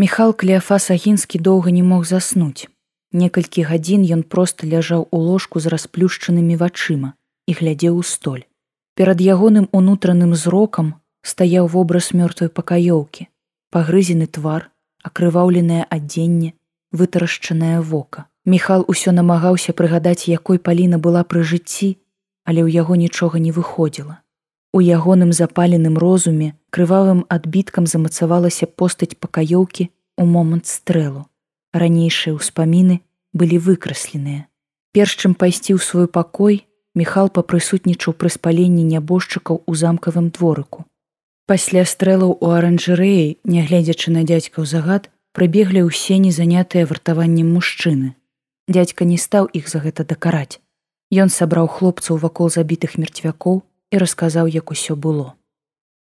Міхал Клеафас Агінскі доўга не мог заснуць. Некалькі гадзін ён проста ляжаў у ложку з расплюшчанымі вачыма і глядзеў у столь. Перад ягоным унутраным зрокам стаяў вобраз мёртвай пакаёўкі, пагрызены твар, акрываўленае адзенне, вытарашчанае вока. Міхал усё намагаўся прыгадаць, якой паліна была пры жыцці, але ў яго нічога не выходзіла. У ягоным запаленым розуме крывавым адбіткам замацавалася постаць пакаёўкі ў момант стрэлу. Ранейшыя ўспаміны былі выкрасленыя. Перш чым пайсці ў свой пакой, Міхал папрысутнічаў пры спаленні нябожчыкаў у замкавым дворыку. Пасля стрэлаў у аранжарэі, нягледзячы на дзядзька ў загад, прыбеглі ўсе незанятыя вартаваннем мужчыны. Дядзька не стаў іх за гэта дакараць. Ён сабраў хлопцаў вакол забітых мерцвякоў і расказаў, як усё было.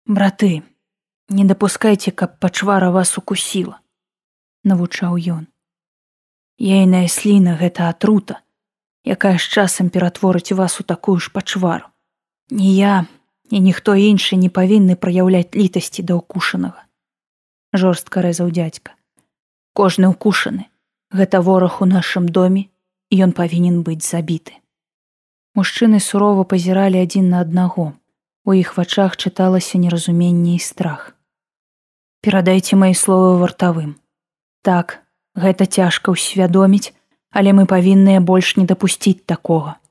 Браты, не дапускайце, каб пачвара вас укусіла, навучаў ён. Ейная сліна гэта атрута, якая з часам ператворыць вас у такую ж пачвару. Ні я і ніхто іншы не павінны праяўляць літасці да ўкушанага. Жорстка рэзаў дзядзька. Кожны ўкушаны, гэта вораг у нашым доме, і ён павінен быць забіты. Мужчыны сурова пазіралі адзін на аднаго. У іх вачах чыталася неразуменне і страх. Перадайце мои словы вартавым. Так, гэта цяжка ўсвядоміць, але мы павінныя больш не дапусціць такога.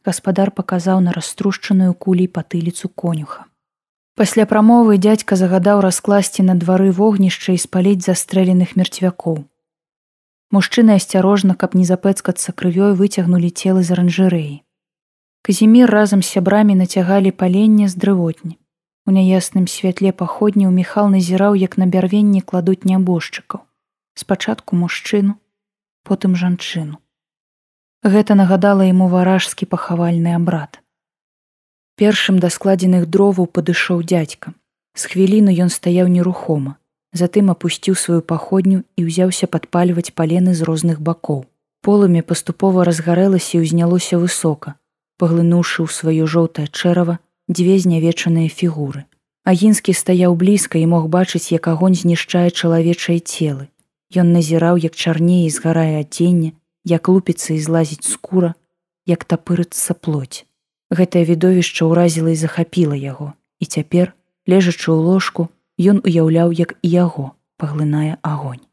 Гаспадар паказаў на раструшчаную кулей патыліцу конюха. Пасля прамовы дядзька загадаў раскласці на двары вогнішча і спаліць застрэленых мерцвякоў. Мужчыны асцярожна, каб не запэцкацца крывёй выцягнулі целы з аранжырэі. Казімір разам з сябрамі нацягалі паленне з дрывотні. У няясным святле паходні ў міхал назіраў, як на бярвенні кладуць нябожчыкаў. Спачатку мужчыну, потым жанчыну. Гэта нагадала яму варажскі пахавальны абрад. Першым да складзеных дроваў падышоў дзядзька. З хвіліну ён стаяў нерухома, затым апусціў сваю паходню і ўзяўся падпальваць палены з розных бакоў. Полымя паступова разгарэлася і ўзнялося высока, паглынуўшы ў сваё жоўтае чэрава дзве знявечаныя фігуры. Агінскі стаяў блізка і мог бачыць, як агонь знішчае чалавечыя целы. Ён назіраў, як чарнее і згарае адценне, як лупіцца і злазіць скура, як тапырыцца плоть. Гэтае відовішча ўразіла і захапіла яго, і цяпер, лежачы ў ложку, ён уяўляў, як і яго паглынае агонь.